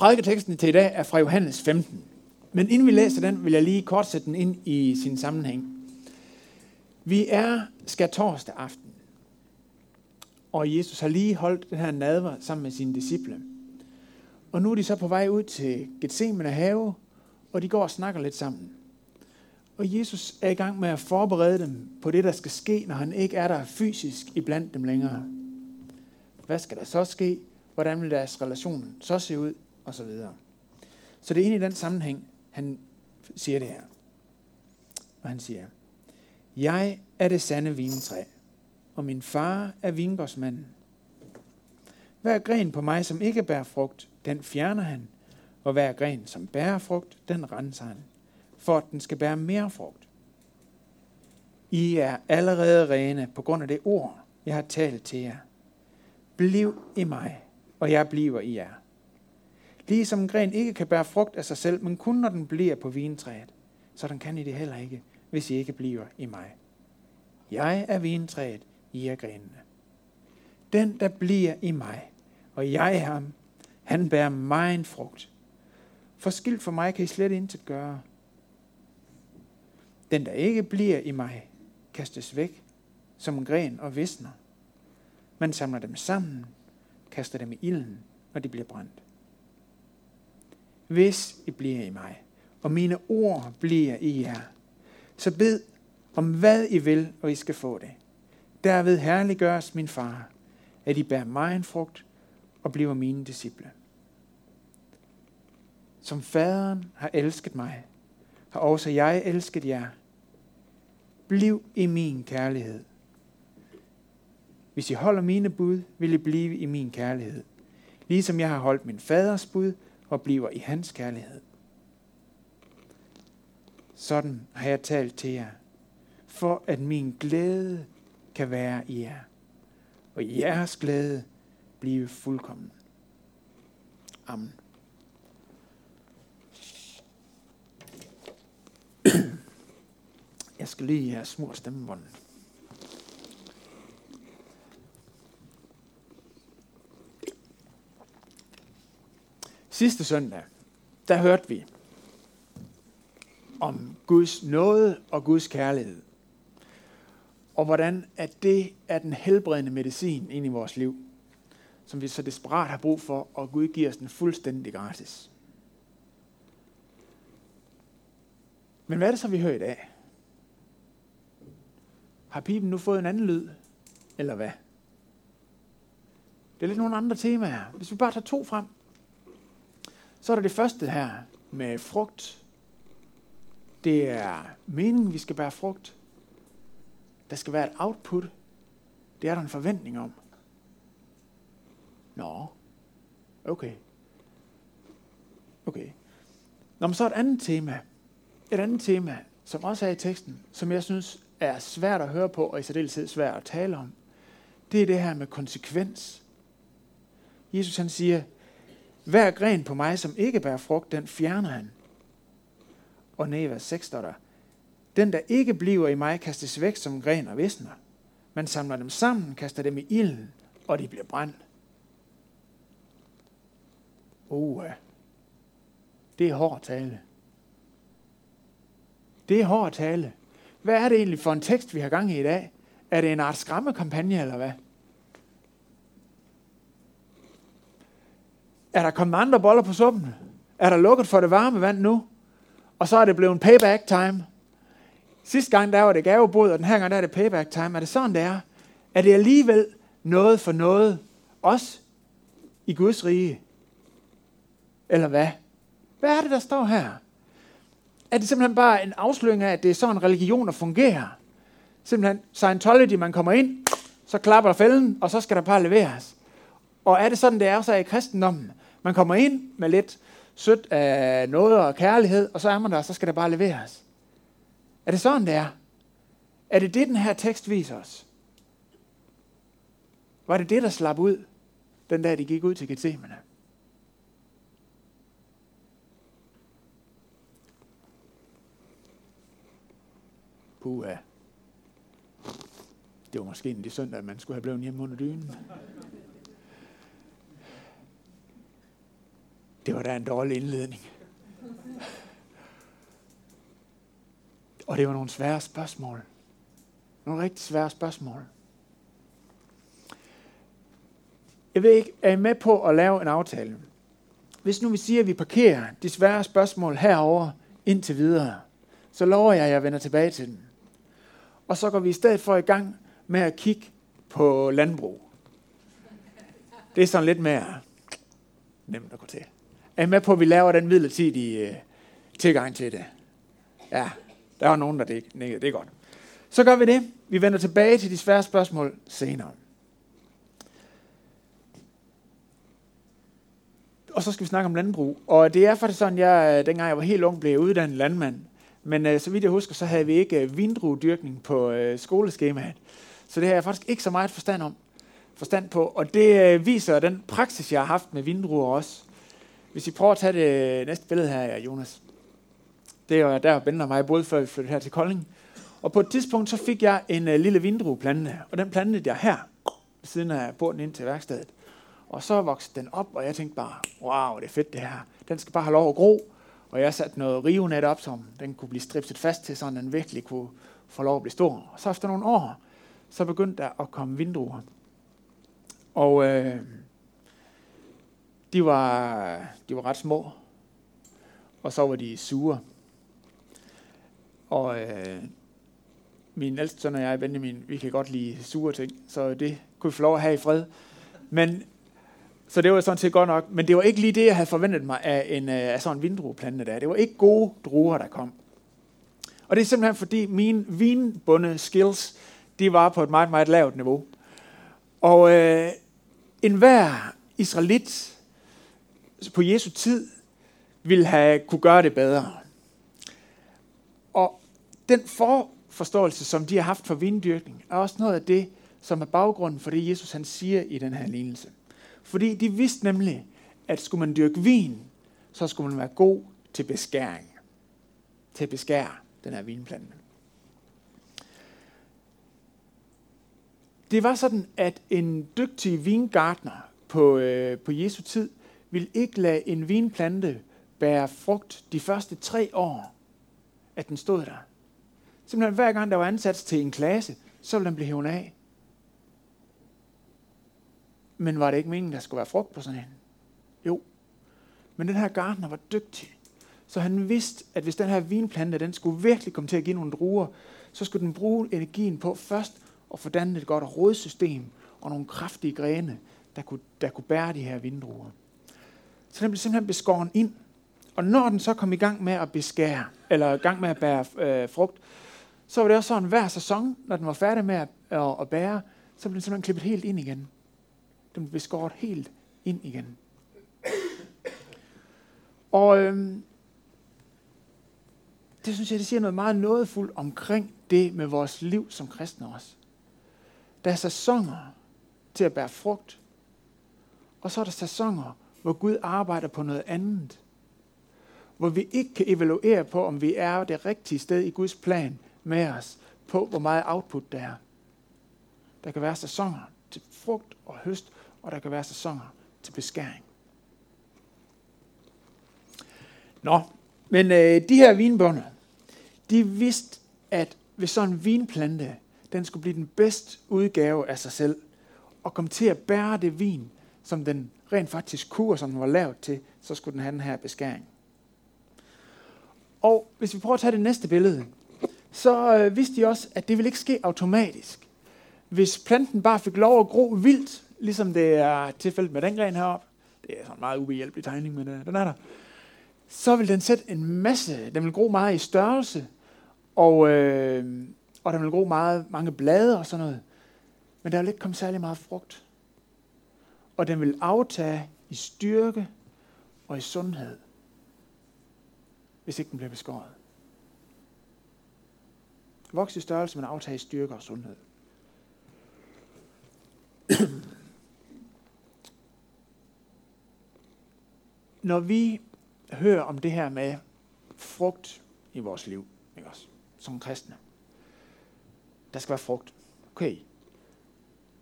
Prædiketeksten til i dag er fra Johannes 15. Men inden vi læser den, vil jeg lige kort sætte den ind i sin sammenhæng. Vi er skal torsdag aften, og Jesus har lige holdt den her nadver sammen med sine disciple. Og nu er de så på vej ud til Gethsemane have, og de går og snakker lidt sammen. Og Jesus er i gang med at forberede dem på det, der skal ske, når han ikke er der fysisk iblandt dem længere. Hvad skal der så ske? Hvordan vil deres relation så se ud? Og så videre. Så det er egentlig i den sammenhæng, han siger det her. Og han siger, Jeg er det sande vintræ, og min far er vingårdsmanden. Hver gren på mig, som ikke bærer frugt, den fjerner han, og hver gren, som bærer frugt, den renser han, for at den skal bære mere frugt. I er allerede rene på grund af det ord, jeg har talt til jer. Bliv i mig, og jeg bliver i jer. Ligesom en gren ikke kan bære frugt af sig selv, men kun når den bliver på vintræet, så den kan I det heller ikke, hvis I ikke bliver i mig. Jeg er vintræet, I er grenene. Den, der bliver i mig, og jeg er ham, han bærer mig en frugt. For skilt for mig kan I slet intet gøre. Den, der ikke bliver i mig, kastes væk som en gren og visner. Man samler dem sammen, kaster dem i ilden, og de bliver brændt. Hvis I bliver i mig, og mine ord bliver i jer, så bed om hvad I vil, og I skal få det. Derved herliggøres min far, at I bærer mig en frugt og bliver mine disciple. Som faderen har elsket mig, har også jeg elsket jer. Bliv i min kærlighed. Hvis I holder mine bud, vil I blive i min kærlighed, ligesom jeg har holdt min faders bud og bliver i hans kærlighed. Sådan har jeg talt til jer, for at min glæde kan være i jer, og jeres glæde blive fuldkommen. Amen. Jeg skal lige have små stemmebånd. Sidste søndag, der hørte vi om Guds nåde og Guds kærlighed. Og hvordan at det er den helbredende medicin ind i vores liv, som vi så desperat har brug for, og Gud giver os den fuldstændig gratis. Men hvad er det så, vi hører i dag? Har pipen nu fået en anden lyd? Eller hvad? Det er lidt nogle andre temaer. Hvis vi bare tager to frem. Så er der det første her med frugt. Det er meningen, vi skal bære frugt. Der skal være et output. Det er der en forventning om. Nå, okay. Okay. Nå, men så et andet tema. Et andet tema, som også er i teksten, som jeg synes er svært at høre på, og i særdeleshed svært at tale om, det er det her med konsekvens. Jesus han siger, hver gren på mig, som ikke bærer frugt, den fjerner han. Og nede i vers 6 står der, den, der ikke bliver i mig, kastes væk som gren og visner. Man samler dem sammen, kaster dem i ilden, og de bliver brændt. Uh, det er hård tale. Det er hård tale. Hvad er det egentlig for en tekst, vi har gang i i dag? Er det en art skræmmekampagne, eller hvad? Er der kommet andre boller på suppen? Er der lukket for det varme vand nu? Og så er det blevet payback time. Sidste gang der var det gavebod, og den her gang der er det payback time. Er det sådan, det er? Er det alligevel noget for noget? Også i Guds rige? Eller hvad? Hvad er det, der står her? Er det simpelthen bare en afsløring af, at det er sådan religioner fungerer? Simpelthen Scientology, man kommer ind, så klapper fælden, og så skal der bare leveres. Og er det sådan, det er så i kristendommen? Man kommer ind med lidt sødt af noget og kærlighed, og så er man der, og så skal der bare leveres. Er det sådan, det er? Er det det, den her tekst viser os? Var det det, der slap ud, den dag de gik ud til Gethsemane? Puha. Det var måske en de søndag, man skulle have blevet hjemme under dynen. Det var da en dårlig indledning. Og det var nogle svære spørgsmål. Nogle rigtig svære spørgsmål. Jeg ved ikke, er I med på at lave en aftale? Hvis nu vi siger, at vi parkerer de svære spørgsmål herover indtil videre, så lover jeg, at jeg vender tilbage til dem. Og så går vi i stedet for i gang med at kigge på landbrug. Det er sådan lidt mere nemt at gå til. Er I med på, at vi laver den midlertidige øh, tilgang til det? Ja, der var nogen, der det ikke. Det er godt. Så gør vi det. Vi vender tilbage til de svære spørgsmål senere. Og så skal vi snakke om landbrug. Og det er faktisk sådan, jeg, øh, dengang jeg var helt ung, blev uddannet landmand. Men øh, så vidt jeg husker, så havde vi ikke øh, vindruedyrkning på øh, skoleskemaet. Så det har jeg faktisk ikke så meget forstand om. Forstand på. Og det øh, viser den praksis, jeg har haft med vindruer også. Hvis I prøver at tage det næste billede her, Jonas. Det var der, Bente og mig boede, før vi flyttede her til Kolding. Og på et tidspunkt, så fik jeg en uh, lille vindrueplante, og den plantede jeg her, ved siden af porten ind til værkstedet. Og så voksede den op, og jeg tænkte bare, wow, det er fedt det her. Den skal bare have lov at gro. Og jeg satte noget rivenet op, som den kunne blive stripset fast til, så den virkelig kunne få lov at blive stor. Og så efter nogle år, så begyndte der at komme vindruer. Og øh, de, var, de var ret små, og så var de sure. Og øh, min ældste søn og jeg, Benjamin, vi kan godt lide sure ting, så det kunne vi få lov at have i fred. Men, så det var sådan set godt nok, men det var ikke lige det, jeg havde forventet mig af, en, øh, af sådan en vindrueplante der. Det var ikke gode druer, der kom. Og det er simpelthen fordi mine vinbunde skills, de var på et meget, meget lavt niveau. Og øh, enhver israelit på Jesu tid ville have kunne gøre det bedre. Og den forforståelse, som de har haft for vindyrkning, er også noget af det, som er baggrunden for det, Jesus han siger i den her lignelse. Fordi de vidste nemlig, at skulle man dyrke vin, så skulle man være god til beskæring. Til at beskære den her vinplante. Det var sådan, at en dygtig vingartner på, øh, på Jesu tid vil ikke lade en vinplante bære frugt de første tre år, at den stod der. Simpelthen hver gang der var ansat til en klasse, så ville den blive hævet af. Men var det ikke meningen, der skulle være frugt på sådan en? Jo. Men den her gartner var dygtig. Så han vidste, at hvis den her vinplante, den skulle virkelig komme til at give nogle druer, så skulle den bruge energien på først at få dannet et godt rådsystem og nogle kraftige grene, der kunne, der kunne bære de her vindruer. Så den blev simpelthen beskåret ind. Og når den så kom i gang med at beskære, eller i gang med at bære øh, frugt, så var det også sådan hver sæson, når den var færdig med at, at, at bære, så blev den simpelthen klippet helt ind igen. Den blev beskåret helt ind igen. Og øh, det synes jeg, det siger noget meget nådefuldt omkring det med vores liv som kristne også. Der er sæsoner til at bære frugt, og så er der sæsoner, hvor Gud arbejder på noget andet. Hvor vi ikke kan evaluere på, om vi er det rigtige sted i Guds plan med os, på hvor meget output der er. Der kan være sæsoner til frugt og høst, og der kan være sæsoner til beskæring. Nå, men øh, de her vinbønder, de vidste, at hvis sådan en vinplante, den skulle blive den bedste udgave af sig selv, og komme til at bære det vin, som den rent faktisk kur, som den var lavet til, så skulle den have den her beskæring. Og hvis vi prøver at tage det næste billede, så øh, vidste de også, at det ville ikke ske automatisk. Hvis planten bare fik lov at gro vildt, ligesom det er tilfældet med den gren heroppe, det er sådan en meget ubehjælpelig tegning, men øh, den er der, så vil den sætte en masse, den vil gro meget i størrelse, og, øh, og den vil gro meget, mange blade og sådan noget. Men der vil ikke komme særlig meget frugt. Og den vil aftage i styrke og i sundhed, hvis ikke den bliver beskåret. Vokse i størrelse, men aftage i styrke og sundhed. Når vi hører om det her med frugt i vores liv, ikke også, som kristne, der skal være frugt. Okay,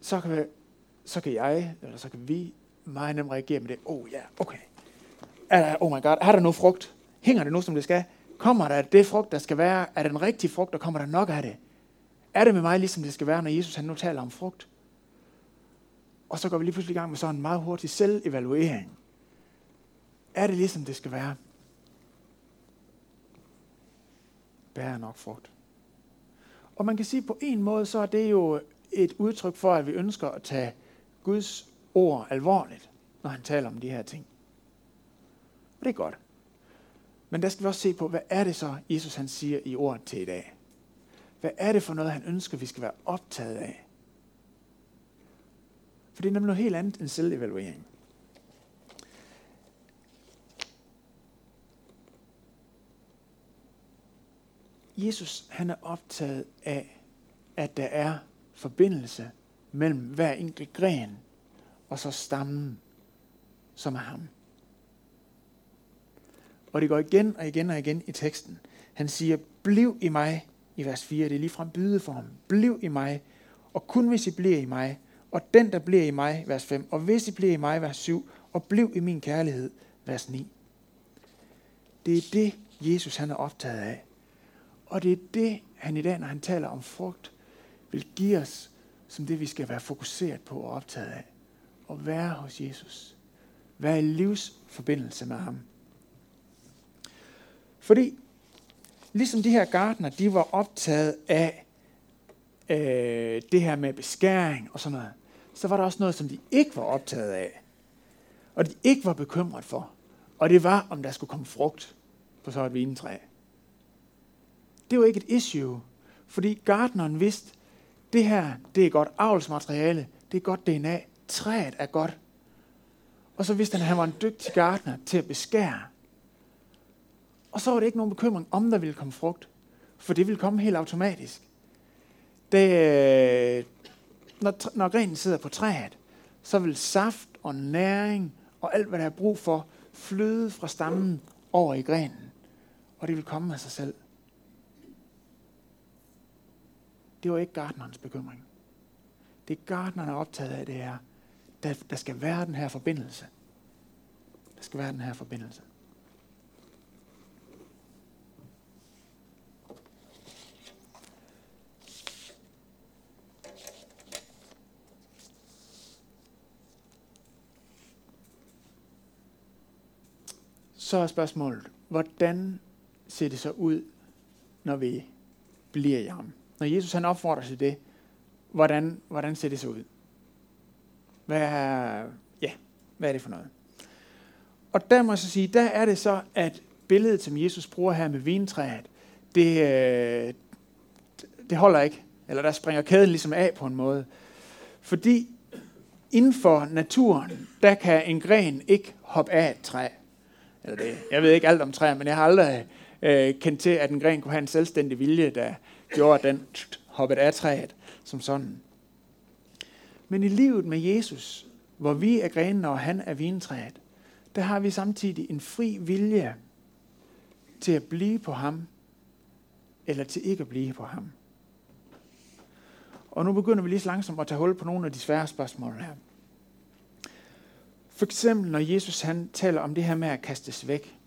så kan, vi, så kan jeg, eller så kan vi meget nemt reagere med det. Oh ja, okay. er der, oh my god, er der noget frugt? Hænger det nu, som det skal? Kommer der det frugt, der skal være? Er det den rigtige frugt, og kommer der nok af det? Er det med mig, ligesom det skal være, når Jesus han nu taler om frugt? Og så går vi lige pludselig i gang med sådan en meget hurtig selvevaluering. Er det ligesom det skal være? Bærer nok frugt. Og man kan sige, at på en måde, så er det jo et udtryk for, at vi ønsker at tage Guds ord alvorligt, når han taler om de her ting. Og det er godt. Men der skal vi også se på, hvad er det så, Jesus han siger i ordet til i dag? Hvad er det for noget, han ønsker, vi skal være optaget af? For det er nemlig noget helt andet end selvevaluering. Jesus han er optaget af, at der er forbindelse mellem hver enkelt gren og så stammen, som er ham. Og det går igen og igen og igen i teksten. Han siger, bliv i mig, i vers 4, det er lige fra bydeform. Bliv i mig, og kun hvis I bliver i mig, og den, der bliver i mig, vers 5, og hvis I bliver i mig, vers 7, og bliv i min kærlighed, vers 9. Det er det, Jesus han er optaget af. Og det er det, han i dag, når han taler om frugt, vil give os som det, vi skal være fokuseret på og optaget af. At være hos Jesus. Være i livsforbindelse med ham. Fordi, ligesom de her gardner, de var optaget af øh, det her med beskæring og sådan noget, så var der også noget, som de ikke var optaget af. Og de ikke var bekymret for. Og det var, om der skulle komme frugt på så et vintræ. Det var ikke et issue, fordi gardneren vidste, det her, det er godt avlsmateriale, det er godt DNA, træet er godt. Og så vidste han, at han var en dygtig gartner til at beskære. Og så var det ikke nogen bekymring, om der ville komme frugt, for det ville komme helt automatisk. Det, øh, når, når grenen sidder på træet, så vil saft og næring og alt, hvad der er brug for, flyde fra stammen over i grenen. Og det vil komme af sig selv. Det var ikke gardnerens bekymring. Det gardneren er optaget af, det er, der, der skal være den her forbindelse. Der skal være den her forbindelse. Så er spørgsmålet, hvordan ser det så ud, når vi bliver i ham? Når Jesus han opfordrer til det, hvordan, hvordan ser det så ud? Hvad er, ja, hvad er det for noget? Og der må jeg så sige, der er det så, at billedet, som Jesus bruger her med vintræet, det, øh, det holder ikke. Eller der springer kæden ligesom af på en måde. Fordi inden for naturen, der kan en gren ikke hoppe af et træ. Eller det, jeg ved ikke alt om træer, men jeg har aldrig øh, kendt til, at en gren kunne have en selvstændig vilje, der gjorde, at den hoppede af træet som sådan. Men i livet med Jesus, hvor vi er grenene, og han er vintræet, der har vi samtidig en fri vilje til at blive på ham, eller til ikke at blive på ham. Og nu begynder vi lige så langsomt at tage hul på nogle af de svære spørgsmål her. For eksempel, når Jesus han taler om det her med at kastes væk,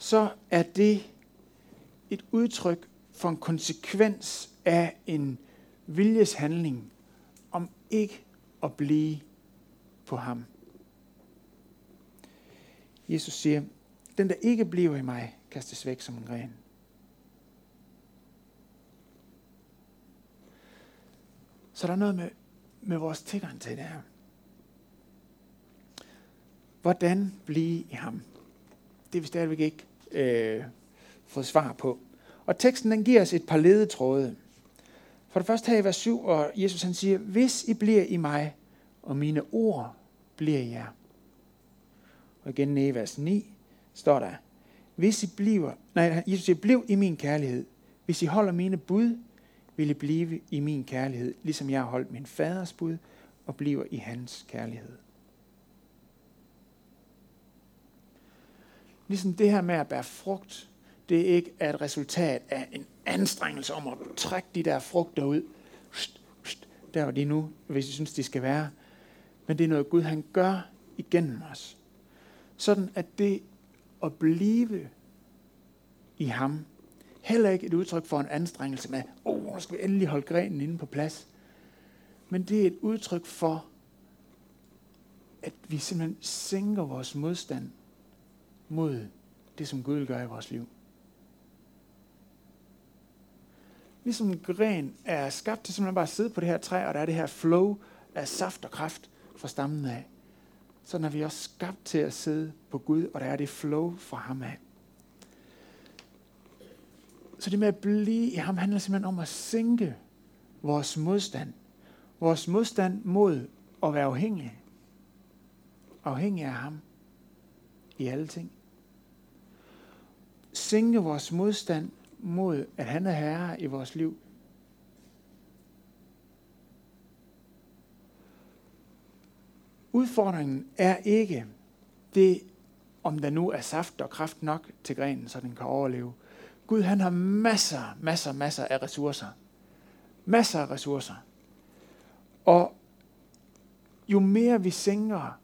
så er det et udtryk for en konsekvens af en viljeshandling om ikke at blive på ham. Jesus siger, den der ikke bliver i mig, kastes væk som en gren. Så der er noget med, med vores tilgang til det her. Hvordan blive i ham? Det er vi stadigvæk ikke øh, fået svar på. Og teksten den giver os et par ledetråde. For det første her i vers 7, og Jesus han siger, hvis I bliver i mig, og mine ord bliver i jer. Og igen i vers 9 står der, hvis I bliver, nej, Jesus siger, bliv i min kærlighed. Hvis I holder mine bud, vil I blive i min kærlighed, ligesom jeg har holdt min faders bud og bliver i hans kærlighed. Ligesom det her med at bære frugt, det ikke er et resultat af en anstrengelse om at trække de der frugter ud, der hvor de nu, hvis I synes, de skal være. Men det er noget Gud, han gør igennem os. sådan at det at blive i ham, heller ikke et udtryk for en anstrengelse med, åh, oh, nu skal vi endelig holde grenen inde på plads. Men det er et udtryk for, at vi simpelthen sænker vores modstand mod det, som Gud gør i vores liv. Ligesom en gren er skabt til simpelthen bare at sidde på det her træ, og der er det her flow af saft og kraft fra stammen af. Så er vi også skabt til at sidde på Gud, og der er det flow fra ham af. Så det med at blive i ham handler simpelthen om at sænke vores modstand. Vores modstand mod at være afhængig. Afhængig af ham i alle ting. Sænke vores modstand mod, at han er herre i vores liv. Udfordringen er ikke det, om der nu er saft og kraft nok til grenen, så den kan overleve. Gud han har masser, masser, masser af ressourcer. Masser af ressourcer. Og jo mere vi sænker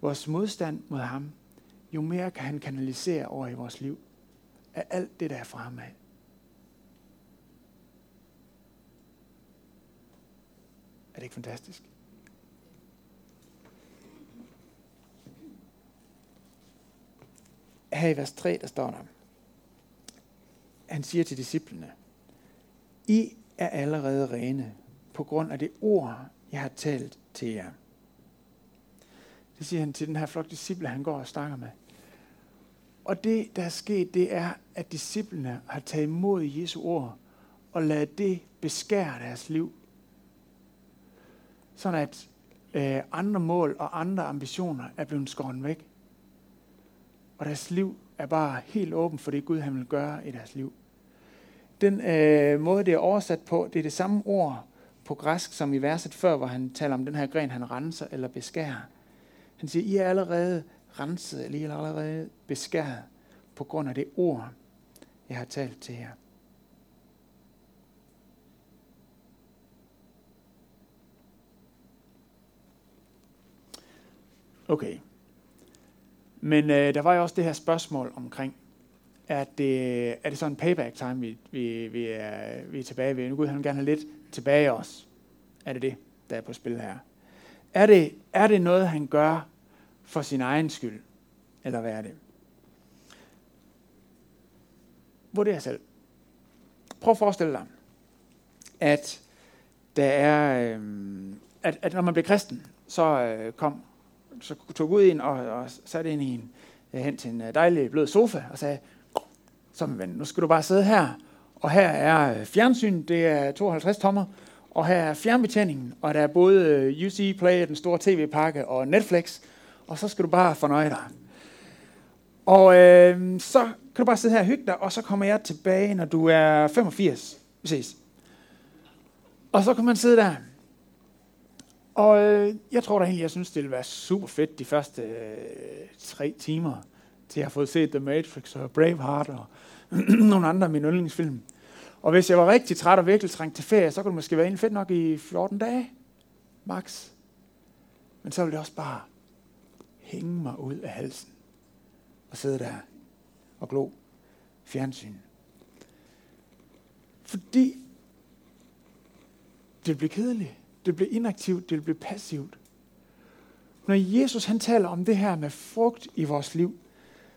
vores modstand mod ham, jo mere kan han kanalisere over i vores liv af alt det, der er fra ham af. Er det ikke fantastisk? Her i vers 3, der står der, han siger til disciplene, I er allerede rene på grund af det ord, jeg har talt til jer. Det siger han til den her flok disciple, han går og snakker med. Og det, der er sket, det er, at disciplene har taget imod Jesu ord og ladet det beskære deres liv. Sådan at øh, andre mål og andre ambitioner er blevet skåret væk. Og deres liv er bare helt åben for det Gud han vil gøre i deres liv. Den øh, måde, det er oversat på, det er det samme ord på græsk som i verset før, hvor han taler om den her gren, han renser eller beskærer. Han siger, I er allerede renset, eller allerede beskæret på grund af det ord, jeg har talt til jer. Okay. Men øh, der var jo også det her spørgsmål omkring, øh, er det, er det sådan en payback time, vi, vi, vi, er, vi er tilbage ved? Nu kunne han gerne have lidt tilbage os. Er det det, der er på spil her? Er det, er det noget, han gør for sin egen skyld? Eller hvad er det? Vurder selv. Prøv at forestille dig, at der er, øh, at, at når man bliver kristen, så øh, kom, så tog Gud ind og, og satte ind i en, øh, hen til en øh, dejlig blød sofa og sagde, som ven, nu skal du bare sidde her, og her er øh, fjernsyn, det er 52 tommer, og her er fjernbetjeningen, og der er både UC Play, den store tv-pakke, og Netflix, og så skal du bare fornøje dig. Og øh, så kan du bare sidde her og hygge dig, og så kommer jeg tilbage, når du er 85. Vi ses. Og så kan man sidde der. Og øh, jeg tror da egentlig, jeg synes, det ville være super fedt de første øh, tre timer, til jeg har fået set The Matrix og Braveheart og nogle andre af mine yndlingsfilm. Og hvis jeg var rigtig træt og virkelig trængt til ferie, så kunne det måske være en fedt nok i 14 dage, max. Men så ville det også bare hænge mig ud af halsen og sidde der og glo fjernsyn. Fordi det bliver kedeligt, det bliver inaktivt, det bliver passivt. Når Jesus han taler om det her med frugt i vores liv,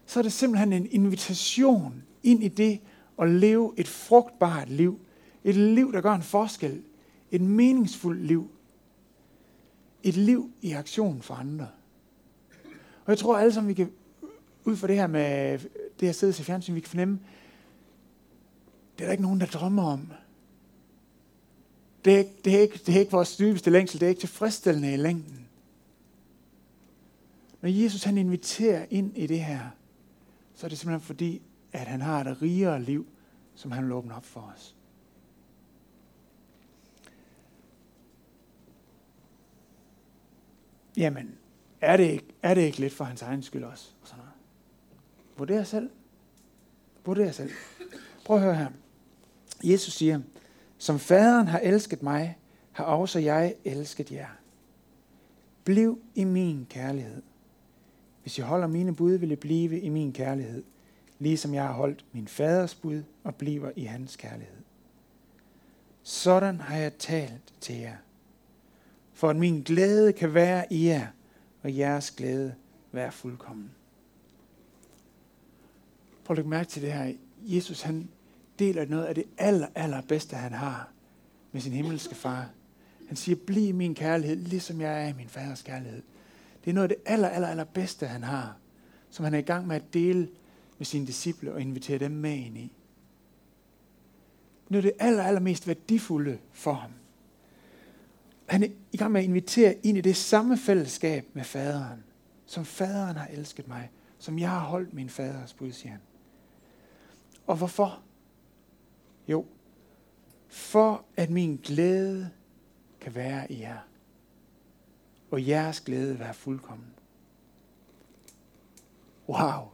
så er det simpelthen en invitation ind i det at leve et frugtbart liv. Et liv, der gør en forskel. Et meningsfuldt liv. Et liv i aktion for andre. Og jeg tror alle sammen, vi kan, ud fra det her med det her sted til fjernsyn, vi kan fornemme, det er der ikke nogen, der drømmer om. Det er, ikke, det, er ikke, det er ikke vores dybeste længsel, det er ikke tilfredsstillende i længden. Når Jesus han inviterer ind i det her, så er det simpelthen fordi, at han har et rigere liv, som han vil åbne op for os. Jamen, er det, ikke, er det ikke lidt for hans egen skyld også? Og sådan noget. Vurder selv. Vurder selv. Prøv at høre her. Jesus siger, som faderen har elsket mig, har også jeg elsket jer. Bliv i min kærlighed. Hvis I holder mine bud, vil I blive i min kærlighed, ligesom jeg har holdt min faders bud og bliver i hans kærlighed. Sådan har jeg talt til jer, for at min glæde kan være i jer, og jeres glæde være fuldkommen. Prøv at lægge mærke til det her. Jesus han deler noget af det aller, aller bedste, han har med sin himmelske far. Han siger, bliv min kærlighed, ligesom jeg er i min faders kærlighed. Det er noget af det aller, aller, aller bedste, han har, som han er i gang med at dele med sine disciple og invitere dem med ind i. Noget af det aller, aller mest værdifulde for ham. Han er i gang med at invitere ind i det samme fællesskab med faderen, som faderen har elsket mig, som jeg har holdt min faders bud, siger han. Og hvorfor? Jo, for at min glæde kan være i jer, og jeres glæde være fuldkommen. Wow.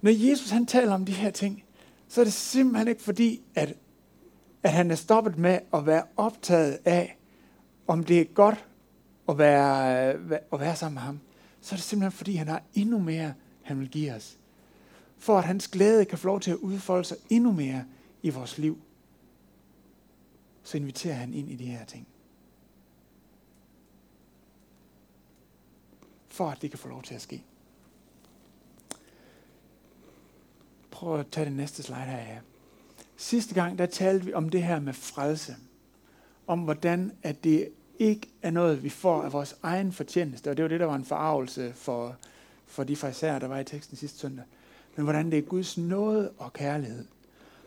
Når Jesus han taler om de her ting, så er det simpelthen ikke fordi, at, at han er stoppet med at være optaget af, om det er godt at være, øh, at være sammen med ham. Så er det simpelthen fordi, han har endnu mere, han vil give os. For at hans glæde kan få lov til at udfolde sig endnu mere i vores liv. Så inviterer han ind i de her ting. For at det kan få lov til at ske. Prøv at tage det næste slide her. Ja. Sidste gang, der talte vi om det her med frelse. Om hvordan, at det ikke er noget, vi får af vores egen fortjeneste. Og det var det, der var en forarvelse for, for de farisæer, der var i teksten sidste søndag. Men hvordan det er Guds nåde og kærlighed.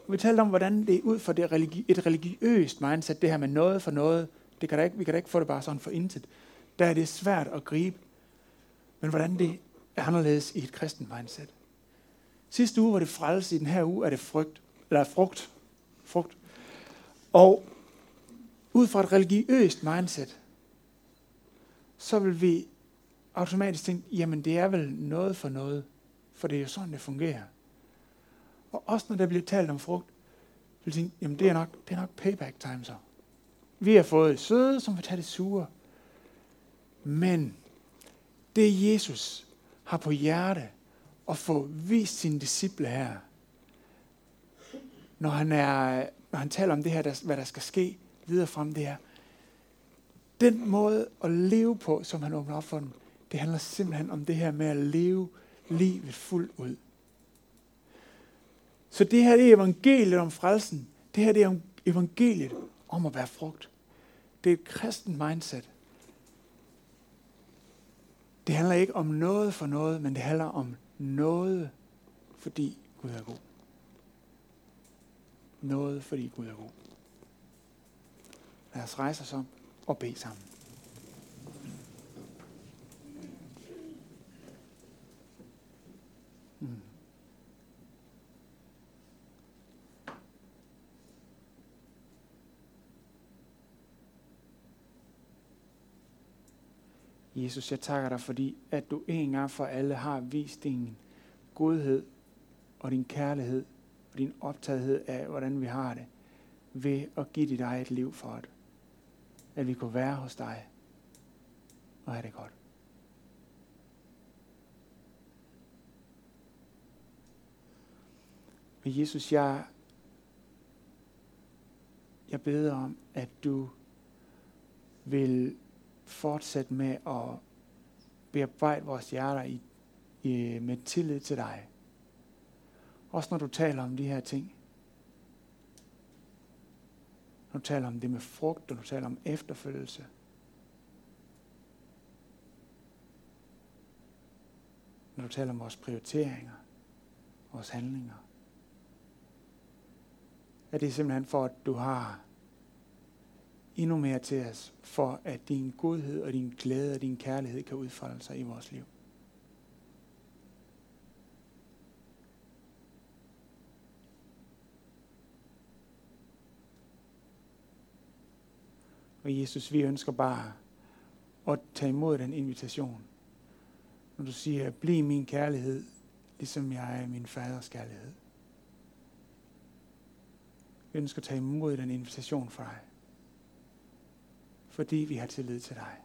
Og vi talte om, hvordan det er ud fra det religi- et religiøst mindset, det her med noget for noget. Det kan der ikke, vi kan da ikke få det bare sådan for intet. Der er det svært at gribe. Men hvordan det er anderledes i et kristent mindset. Sidste uge var det frelse, i den her uge er det frygt, eller frugt. frugt. Og ud fra et religiøst mindset, så vil vi automatisk tænke, jamen det er vel noget for noget, for det er jo sådan, det fungerer. Og også når der bliver talt om frugt, vil vi tænke, jamen det er nok, det er nok payback time så. Vi har fået søde, som vil tage det sure. Men det Jesus har på hjerte, at få vist sine disciple her, når han, er, når han taler om det her, der, hvad der skal ske videre frem, det her. Den måde at leve på, som han åbner op for dem, det handler simpelthen om det her med at leve livet fuldt ud. Så det her det er evangeliet om frelsen. Det her det er evangeliet om at være frugt. Det er et kristen mindset. Det handler ikke om noget for noget, men det handler om noget, fordi Gud er god. Noget, fordi Gud er god. Lad os rejse os om og bede sammen. Mm. Jesus, jeg takker dig, fordi at du en gang for alle har vist din godhed og din kærlighed og din optagethed af, hvordan vi har det, ved at give dit eget liv for det. At vi kunne være hos dig og have det godt. Men Jesus, jeg, jeg beder om, at du vil fortsætte med at bearbejde vores hjerter i, i, med tillid til dig. Også når du taler om de her ting. Når du taler om det med frugt, og du taler om efterfølgelse. Når du taler om vores prioriteringer, vores handlinger. Er det simpelthen for, at du har endnu mere til os, for at din godhed og din glæde og din kærlighed kan udfolde sig i vores liv. Og Jesus, vi ønsker bare at tage imod den invitation. Når du siger, bliv min kærlighed, ligesom jeg er min faders kærlighed. Vi ønsker at tage imod den invitation fra dig fordi vi har tillid til dig.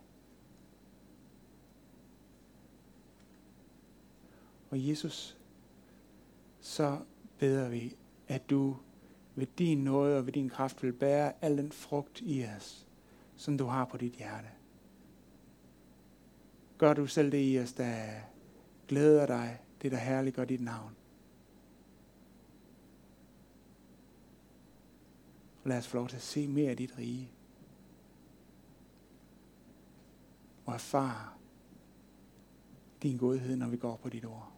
Og Jesus, så beder vi, at du ved din nåde og ved din kraft vil bære al den frugt i os, som du har på dit hjerte. Gør du selv det i os, der glæder dig, det der herliggør dit navn. Og lad os få lov til at se mere af dit rige. Og erfare din godhed, når vi går på dit ord.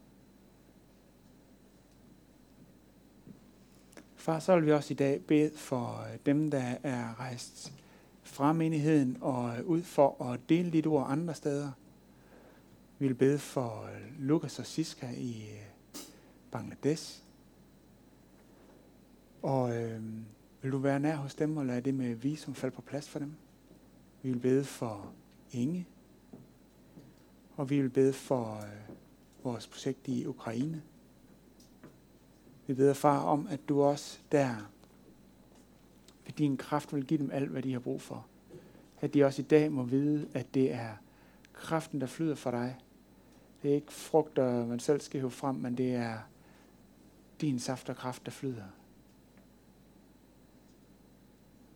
Far, så vil vi også i dag bede for dem, der er rejst fra menigheden og øh, ud for at dele dit ord andre steder. Vi vil bede for øh, Lukas og Siska i øh, Bangladesh. Og øh, vil du være nær hos dem og lade det med visum falde på plads for dem? Vi vil bede for Inge. Og vi vil bede for øh, vores projekt i Ukraine. Vi beder, far, om, at du også der ved din kraft vil give dem alt, hvad de har brug for. At de også i dag må vide, at det er kraften, der flyder for dig. Det er ikke frugter, man selv skal hæve frem, men det er din saft og kraft, der flyder.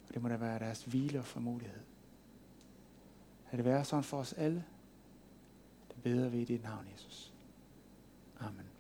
Og det må da være deres hvile og formodighed. Lad det være sådan for os alle. Det beder vi i dit navn, Jesus. Amen.